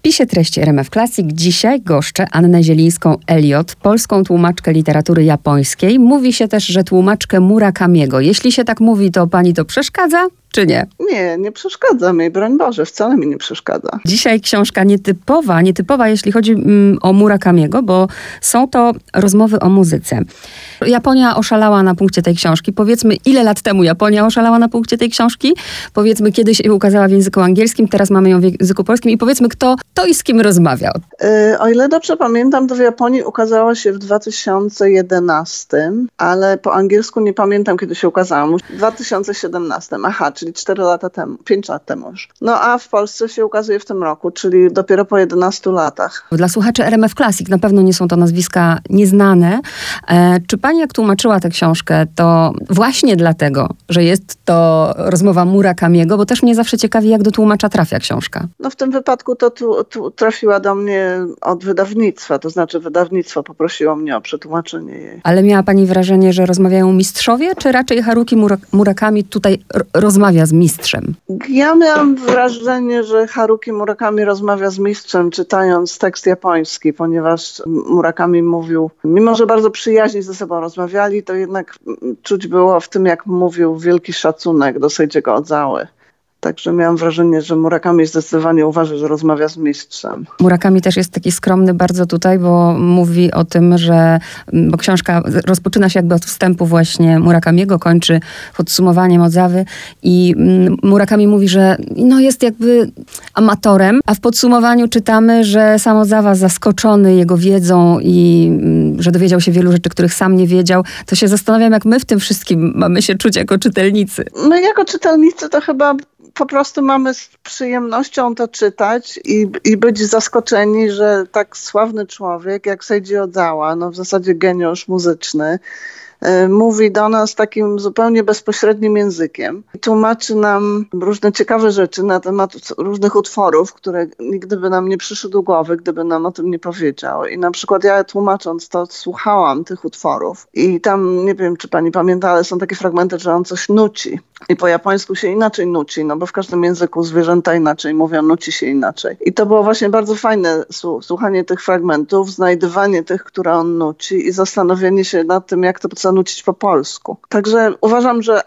spisie treści RMF Classic dzisiaj goszczę Annę Zielińską-Eliot, polską tłumaczkę literatury japońskiej. Mówi się też, że tłumaczkę Murakamiego. Jeśli się tak mówi, to pani to przeszkadza? Czy nie? Nie, nie przeszkadza mi, broń Boże, wcale mi nie przeszkadza. Dzisiaj książka nietypowa, nietypowa jeśli chodzi mm, o Murakamiego, bo są to rozmowy o muzyce. Japonia oszalała na punkcie tej książki. Powiedzmy, ile lat temu Japonia oszalała na punkcie tej książki? Powiedzmy, kiedyś się ukazała w języku angielskim, teraz mamy ją w języku polskim i powiedzmy, kto to i z kim rozmawiał. Yy, o ile dobrze pamiętam, to w Japonii ukazała się w 2011, ale po angielsku nie pamiętam, kiedy się ukazała. W 2017, aha, czyli 4 lata temu, 5 lat temu już. No a w Polsce się ukazuje w tym roku, czyli dopiero po 11 latach. Dla słuchaczy RMF Classic na pewno nie są to nazwiska nieznane. E, czy pani jak tłumaczyła tę książkę, to właśnie dlatego, że jest to rozmowa Murakamiego, bo też mnie zawsze ciekawi, jak do tłumacza trafia książka. No w tym wypadku to tu, tu trafiła do mnie od wydawnictwa, to znaczy wydawnictwo poprosiło mnie o przetłumaczenie jej. Ale miała pani wrażenie, że rozmawiają mistrzowie, czy raczej Haruki Murakami tutaj rozmawia z mistrzem? Ja miałam wrażenie, że Haruki Murakami rozmawia z mistrzem, czytając tekst japoński, ponieważ Murakami mówił, mimo że bardzo przyjaźnie ze sobą rozmawiali, to jednak czuć było w tym, jak mówił, wielki szacunek do Sejdziego Odzały. Także miałam wrażenie, że Murakami zdecydowanie uważa, że rozmawia z mistrzem. Murakami też jest taki skromny bardzo tutaj, bo mówi o tym, że bo książka rozpoczyna się jakby od wstępu właśnie Murakamiego, kończy podsumowaniem Odzawy i Murakami mówi, że no jest jakby amatorem, a w podsumowaniu czytamy, że sam Odzawa zaskoczony jego wiedzą i że dowiedział się wielu rzeczy, których sam nie wiedział, to się zastanawiam, jak my w tym wszystkim mamy się czuć jako czytelnicy. My jako czytelnicy to chyba po prostu mamy z przyjemnością to czytać i, i być zaskoczeni, że tak sławny człowiek jak Seiji Ozawa, no w zasadzie geniusz muzyczny, mówi do nas takim zupełnie bezpośrednim językiem. Tłumaczy nam różne ciekawe rzeczy na temat różnych utworów, które nigdy by nam nie przyszły do głowy, gdyby nam o tym nie powiedział. I na przykład ja tłumacząc to słuchałam tych utworów i tam, nie wiem czy pani pamięta, ale są takie fragmenty, że on coś nuci. I po japońsku się inaczej nuci, no bo w każdym języku zwierzęta inaczej mówią, nuci się inaczej. I to było właśnie bardzo fajne słuchanie tych fragmentów, znajdywanie tych, które on nuci i zastanowienie się nad tym, jak to zanucić po polsku. Także uważam, że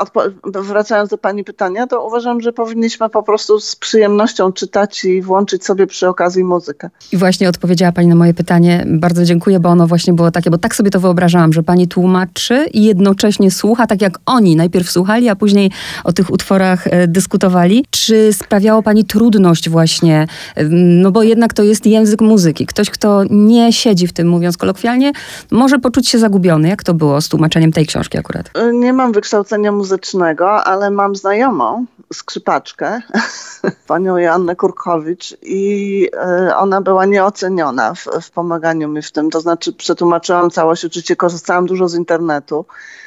wracając do Pani pytania, to uważam, że powinniśmy po prostu z przyjemnością czytać i włączyć sobie przy okazji muzykę. I właśnie odpowiedziała Pani na moje pytanie. Bardzo dziękuję, bo ono właśnie było takie, bo tak sobie to wyobrażałam, że Pani tłumaczy i jednocześnie słucha, tak jak oni najpierw słuchali, a później o tych utworach e, dyskutowali. Czy sprawiało Pani trudność właśnie, no bo jednak to jest język muzyki. Ktoś, kto nie siedzi w tym, mówiąc kolokwialnie, może poczuć się zagubiony. Jak to było z tłumaczeniem? Tłumaczeniem tej książki akurat? Nie mam wykształcenia muzycznego, ale mam znajomą, skrzypaczkę, panią Joannę Kurkowicz i e, ona była nieoceniona w, w pomaganiu mi w tym. To znaczy przetłumaczyłam całość, oczywiście korzystałam dużo z internetu E,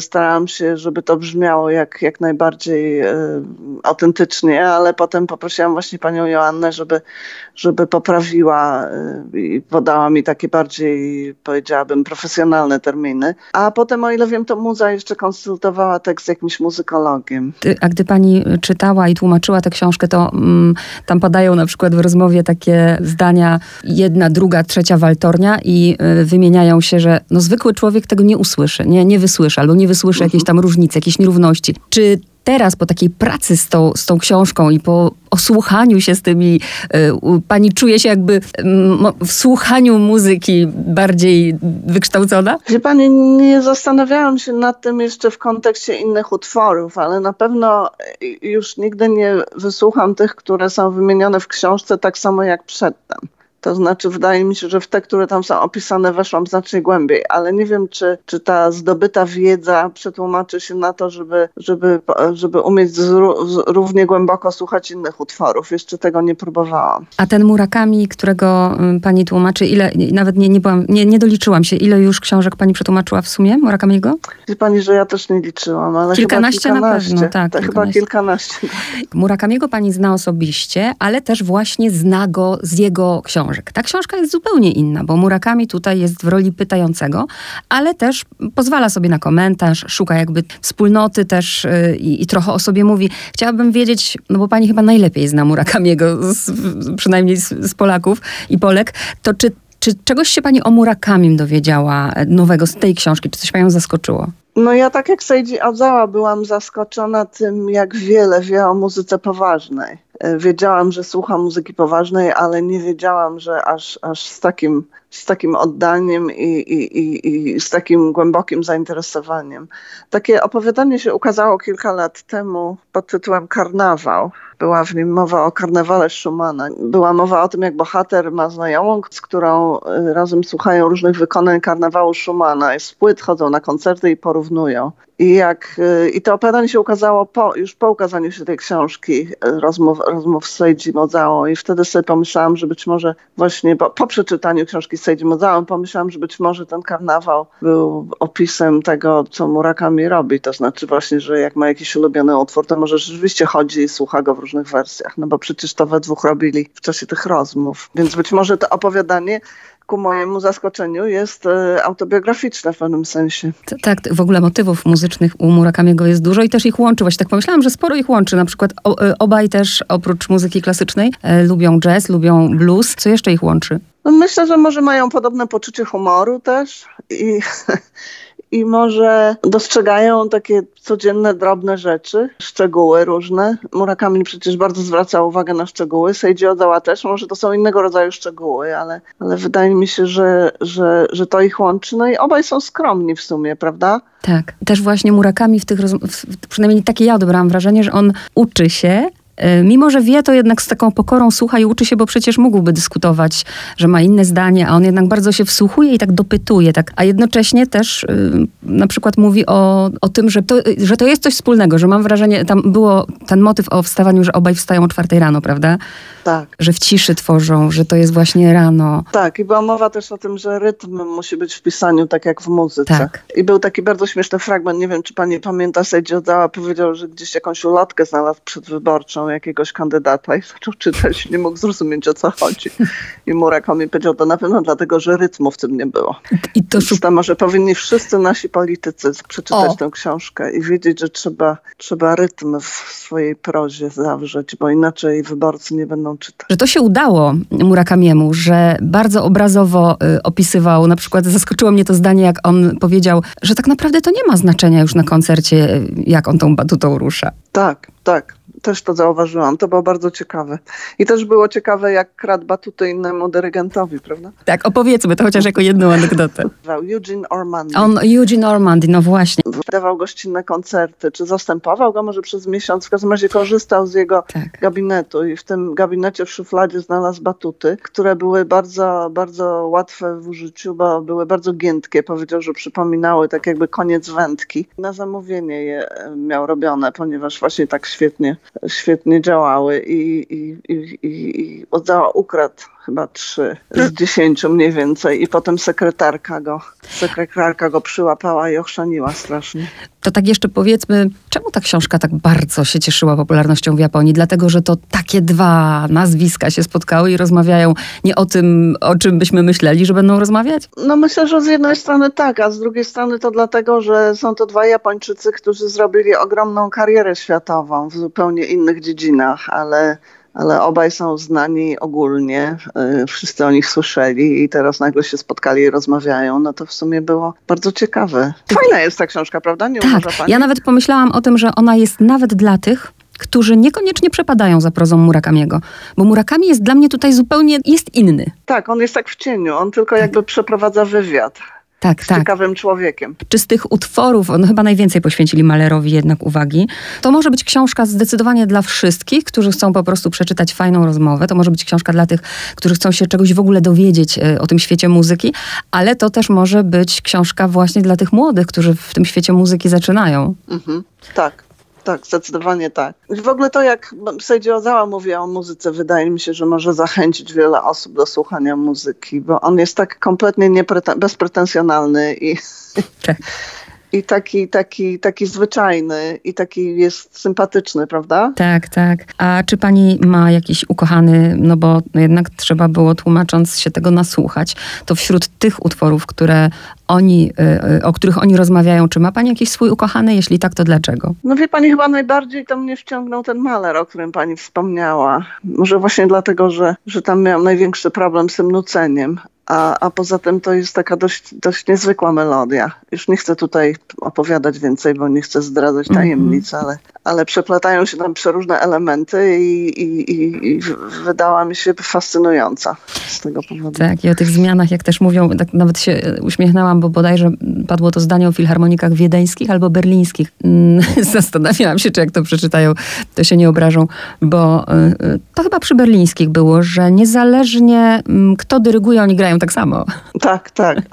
starałam się, żeby to brzmiało jak, jak najbardziej e, autentycznie, ale potem poprosiłam właśnie panią Joannę, żeby, żeby poprawiła e, i podała mi takie bardziej, powiedziałabym, profesjonalne terminy. A potem, o ile wiem, to muza jeszcze konsultowała tekst z jakimś muzykologiem. A gdy pani czytała i tłumaczyła tę książkę, to mm, tam padają na przykład w rozmowie takie zdania jedna, druga, trzecia waltornia i y, wymieniają się, że no, zwykły człowiek tego nie usłyszy, nie, nie wysłyszy albo nie wysłyszę jakiejś tam różnicy, jakiejś nierówności. Czy teraz po takiej pracy z tą, z tą książką i po osłuchaniu się z tymi, y, pani czuje się jakby y, w słuchaniu muzyki bardziej wykształcona? Wie pani, nie zastanawiałam się nad tym jeszcze w kontekście innych utworów, ale na pewno już nigdy nie wysłucham tych, które są wymienione w książce tak samo jak przedtem. To znaczy, wydaje mi się, że w te, które tam są opisane, weszłam znacznie głębiej, ale nie wiem, czy, czy ta zdobyta wiedza przetłumaczy się na to, żeby, żeby, żeby umieć równie głęboko słuchać innych utworów. Jeszcze tego nie próbowałam. A ten Murakami, którego mm, pani tłumaczy, ile, nawet nie, nie, byłam, nie, nie doliczyłam się, ile już książek pani przetłumaczyła w sumie Murakamiego? Wie pani, że ja też nie liczyłam, ale kilkanaście, chyba kilkanaście. na pewno, tak. Kilkanaście. chyba kilkanaście. Murakamiego pani zna osobiście, ale też właśnie zna go z jego książek książek. Ta książka jest zupełnie inna, bo Murakami tutaj jest w roli pytającego, ale też pozwala sobie na komentarz, szuka jakby wspólnoty też yy, i, trochę o sobie mówi. Chciałabym wiedzieć, no bo pani chyba najlepiej zna Murakamiego, z, przynajmniej z, z Polaków i Polek, to czy czy czegoś się pani o Murakamim dowiedziała nowego z tej książki? Czy coś panią zaskoczyło? No ja tak jak Seiji Ozawa byłam zaskoczona tym, jak wiele wie o muzyce poważnej. Wiedziałam, że słucha muzyki poważnej, ale nie wiedziałam, że aż, aż z, takim, z takim oddaniem i, i, i, i z takim głębokim zainteresowaniem. Takie opowiadanie się ukazało kilka lat temu pod tytułem Karnawał była w nim mowa o karnawale Schumana. Była mowa o tym, jak bohater ma znajomą, z którą y, razem słuchają różnych wykonań karnawału Schumana. Z płyt chodzą na koncerty i porównują. I, jak, y, I to opowiadanie się ukazało po, już po ukazaniu się tej książki, y, rozmów, rozmów z Seiji Mozao. I wtedy sobie pomyślałam, że być może właśnie po, po przeczytaniu książki Seiji Mozao, pomyślałam, że być może ten karnawał był opisem tego, co Murakami robi. To znaczy właśnie, że jak ma jakiś ulubiony utwór, to może rzeczywiście chodzi i słucha go w różnych wersjach. No bo przecież to we dwóch robili w czasie tych rozmów. Więc być może to opowiadanie ku mojemu zaskoczeniu jest e, autobiograficzne w pewnym sensie. Tak, w ogóle motywów muzycznych u Murakamiego jest dużo i też ich łączy. Właśnie tak pomyślałam, że sporo ich łączy. Na przykład e, obaj też oprócz muzyki klasycznej e, lubią jazz, lubią blues. Co jeszcze ich łączy? No myślę, że może mają podobne poczucie humoru też i i może dostrzegają takie codzienne, drobne rzeczy, szczegóły różne. Murakami przecież bardzo zwraca uwagę na szczegóły, Seiji Ozawa też, może to są innego rodzaju szczegóły, ale, ale wydaje mi się, że, że, że to ich łączy. No i obaj są skromni w sumie, prawda? Tak. Też właśnie Murakami w tych, przynajmniej takie ja odebrałam wrażenie, że on uczy się, mimo, że wie, to jednak z taką pokorą słucha i uczy się, bo przecież mógłby dyskutować, że ma inne zdanie, a on jednak bardzo się wsłuchuje i tak dopytuje, tak, a jednocześnie też yy, na przykład mówi o, o tym, że to, że to jest coś wspólnego, że mam wrażenie, tam było ten motyw o wstawaniu, że obaj wstają o czwartej rano, prawda? Tak. Że w ciszy tworzą, że to jest właśnie rano. Tak, i była mowa też o tym, że rytm musi być w pisaniu tak jak w muzyce. Tak. I był taki bardzo śmieszny fragment, nie wiem, czy pani pamięta, Seiji Ozawa powiedział, że gdzieś jakąś ulotkę znalazł przedwyborczą jakiegoś kandydata i zaczął czytać, nie mógł zrozumieć o co chodzi. I Murakami powiedział to na pewno dlatego, że rytmu w tym nie było. I to szuk... może powinni wszyscy nasi politycy przeczytać o. tę książkę i wiedzieć, że trzeba, trzeba rytm w swojej prozie zawrzeć, bo inaczej wyborcy nie będą czytać. Że to się udało Murakamiemu, że bardzo obrazowo y, opisywał, na przykład zaskoczyło mnie to zdanie, jak on powiedział, że tak naprawdę to nie ma znaczenia już na koncercie, jak on tą batutą rusza. Tak, tak też to zauważyłam. To było bardzo ciekawe. I też było ciekawe, jak kradł batuty innemu dyrygentowi, prawda? Tak, opowiedzmy to chociaż jako jedną anegdotę. Eugene Ormandy. On, Eugene Ormandy, no właśnie. Dawał gościnne koncerty, czy zastępował go może przez miesiąc. W każdym razie korzystał z jego tak. gabinetu i w tym gabinecie w szufladzie znalazł batuty, które były bardzo, bardzo łatwe w użyciu, bo były bardzo giętkie. Powiedział, że przypominały tak jakby koniec wędki. Na zamówienie je miał robione, ponieważ właśnie tak świetnie świetnie działały i, i, i, i ukradł chyba trzy z dziesięciu mniej więcej i potem sekretarka go, sekretarka go przyłapała i ochrzaniła strasznie. To tak jeszcze powiedzmy, czemu ta książka tak bardzo się cieszyła popularnością w Japonii? Dlatego, że to takie dwa nazwiska się spotkały i rozmawiają nie o tym, o czym byśmy myśleli, że będą rozmawiać? No myślę, że z jednej strony tak, a z drugiej strony to dlatego, że są to dwa Japończycy, którzy zrobili ogromną karierę światową w zupełnie innych dziedzinach, ale ale obaj są znani ogólnie, y, wszyscy o nich słyszeli i teraz nagle się spotkali i rozmawiają, no to w sumie było bardzo ciekawe. Fajna jest ta książka, prawda? Nie tak, ja nawet pomyślałam o tym, że ona jest nawet dla tych, którzy niekoniecznie przepadają za prozą Murakamiego, bo Murakami jest dla mnie tutaj zupełnie, jest inny. Tak, on jest tak w cieniu, on tylko tak. jakby przeprowadza wywiad tak, z tak. ciekawym człowiekiem. Czy z tych utworów, on chyba najwięcej poświęcili Malerowi jednak uwagi, to może być książka zdecydowanie dla wszystkich, którzy chcą po prostu przeczytać fajną rozmowę. To może być książka dla tych, którzy chcą się czegoś w ogóle dowiedzieć e, o tym świecie muzyki, ale to też może być książka właśnie dla tych młodych, którzy w tym świecie muzyki zaczynają. Mhm, tak. Tak, zdecydowanie tak. W ogóle to, jak Sejdzie Ozawa mówi o muzyce, wydaje mi się, że może zachęcić wiele osób do słuchania muzyki, bo on jest tak kompletnie bezpretensjonalny i, tak. i taki, taki, taki zwyczajny i taki jest sympatyczny, prawda? Tak, tak. A czy pani ma jakiś ukochany, no bo jednak trzeba było tłumacząc się tego nasłuchać, to wśród tych utworów, które oni, y, y, o których oni rozmawiają, czy ma pani jakiś swój ukochany? Jeśli tak, to dlaczego? No wie pani, chyba najbardziej to mnie wciągnął ten maler, o którym pani wspomniała. Może właśnie dlatego, że, że tam miałam największy problem z tym nuceniem. A, a poza tym to jest taka dość, dość niezwykła melodia. Już nie chcę tutaj opowiadać więcej, bo nie chcę zdradzać mhm. tajemnic, ale, ale przeplatają się tam przeróżne elementy i, i, i, i wydała mi się fascynująca z tego powodu. Tak, i o tych zmianach, jak też mówią, tak nawet się uśmiechnęłam, bo bodajże padło to zdanie o filharmonikach wiedeńskich albo berlińskich. Mm, zastanawiałam się, czy jak to przeczytają, to się nie obrażą, bo y, y, to chyba przy berlińskich było, że niezależnie mm, kto dyryguje, oni grają tak samo. Tak, tak.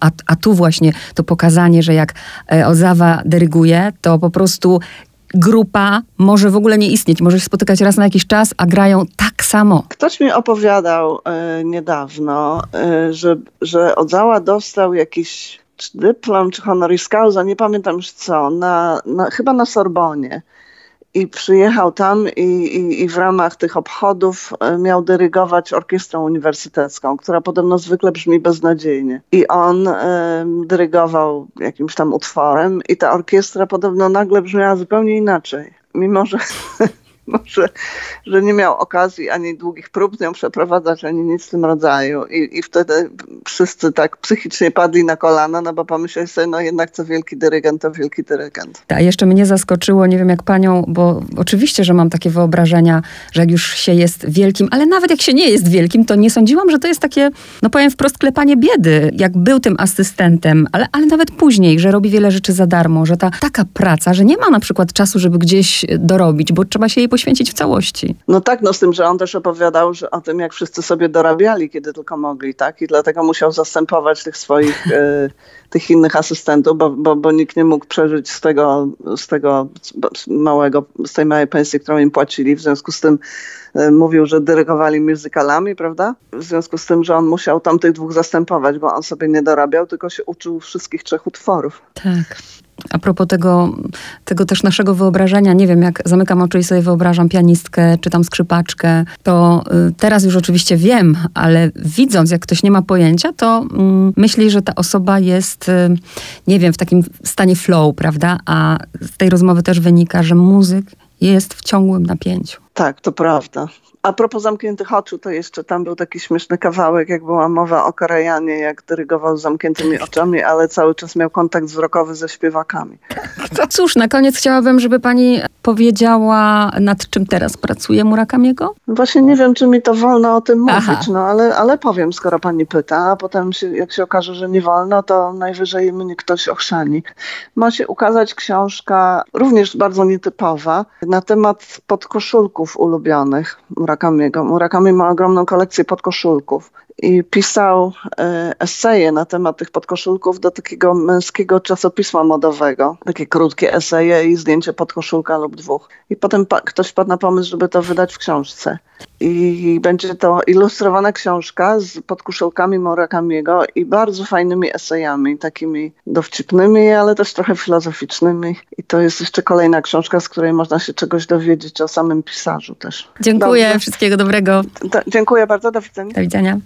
A, a tu właśnie to pokazanie, że jak e, Ozawa dyryguje, to po prostu grupa może w ogóle nie istnieć, może się spotykać raz na jakiś czas, a grają tak samo. Ktoś mi opowiadał y, niedawno, y, że, że Ozawa dostał jakiś czy dyplom, czy honoris causa, nie pamiętam już co, na, na, chyba na Sorbonie i przyjechał tam i, i, i, w ramach tych obchodów e, miał dyrygować orkiestrą uniwersytecką, która podobno zwykle brzmi beznadziejnie. I on y, dyrygował jakimś tam utworem i ta orkiestra podobno nagle brzmiała zupełnie inaczej. Mimo, że może, że nie miał okazji ani długich prób z nią przeprowadzać, ani nic w tym rodzaju. I, I wtedy wszyscy tak psychicznie padli na kolana, no bo pomyśleli sobie, no jednak co wielki dyrygent, to wielki dyrygent. A jeszcze mnie zaskoczyło, nie wiem jak panią, bo oczywiście, że mam takie wyobrażenia, że jak już się jest wielkim, ale nawet jak się nie jest wielkim, to nie sądziłam, że to jest takie, no powiem wprost, klepanie biedy. Jak był tym asystentem, ale, ale nawet później, że robi wiele rzeczy za darmo, że ta taka praca, że nie ma na przykład czasu, żeby gdzieś dorobić, bo trzeba się jej poświęcić w całości. No tak, no z tym, że on też opowiadał że o tym, jak wszyscy sobie dorabiali, kiedy tylko mogli, tak? I dlatego musiał zastępować tych swoich, y, tych innych asystentów, bo, bo, bo nikt nie mógł przeżyć z tego, z tego małego, z tej małej pensji, którą im płacili. W związku z tym y, mówił, że dyrygowali muzykalami, prawda? W związku z tym, że on musiał tam tych dwóch zastępować, bo on sobie nie dorabiał, tylko się uczył wszystkich trzech utworów. Tak. A propos tego, tego też naszego wyobrażenia, nie wiem, jak zamykam oczy i sobie wyobrażam pianistkę czy tam skrzypaczkę, to y, teraz już oczywiście wiem, ale widząc, jak ktoś nie ma pojęcia, to mm, myśli, że ta osoba jest, y, nie wiem, w takim stanie flow, prawda? A z tej rozmowy też wynika, że muzyk jest w ciągłym napięciu. Tak, to prawda. A propos zamkniętych oczu, to jeszcze tam był taki śmieszny kawałek, jak była mowa o Karajanie, jak dyrygował z zamkniętymi oczami, ale cały czas miał kontakt wzrokowy ze śpiewakami. Cóż, na koniec chciałabym, żeby pani powiedziała, nad czym teraz pracuje Murakamiego? Właśnie nie wiem, czy mi to wolno o tym mówić, Aha. no ale, ale powiem, skoro pani pyta, a potem się, jak się okaże, że nie wolno, to najwyżej mnie ktoś ochrzani. Ma się ukazać książka, również bardzo nietypowa, na temat podkoszulków ulubionych Murakamiego. Murakami ma ogromną kolekcję podkoszulków i pisał e, eseje na temat tych podkoszulków do takiego męskiego czasopisma modowego. Takie krótkie eseje i zdjęcie podkoszulka lub dwóch. I potem ktoś wpadł na pomysł, żeby to wydać w książce. I będzie to ilustrowana książka z podkoszulkami Murakamiego i bardzo fajnymi esejami, takimi dowcipnymi, ale też trochę filozoficznymi. I to jest jeszcze kolejna książka, z której można się czegoś dowiedzieć o samym pisarzu też. Dziękuję, Dobrze. wszystkiego dobrego. Do, dziękuję bardzo, do widzenia. Do widzenia.